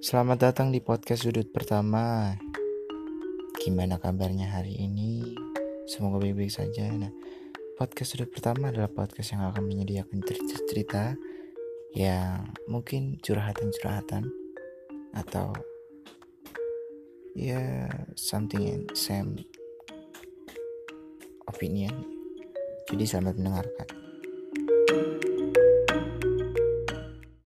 Selamat datang di podcast sudut pertama. Gimana kabarnya hari ini? Semoga baik-baik saja. Nah, podcast sudut pertama adalah podcast yang akan menyediakan cerita-cerita yang mungkin curhatan-curhatan atau ya something in same opinion. Jadi selamat mendengarkan.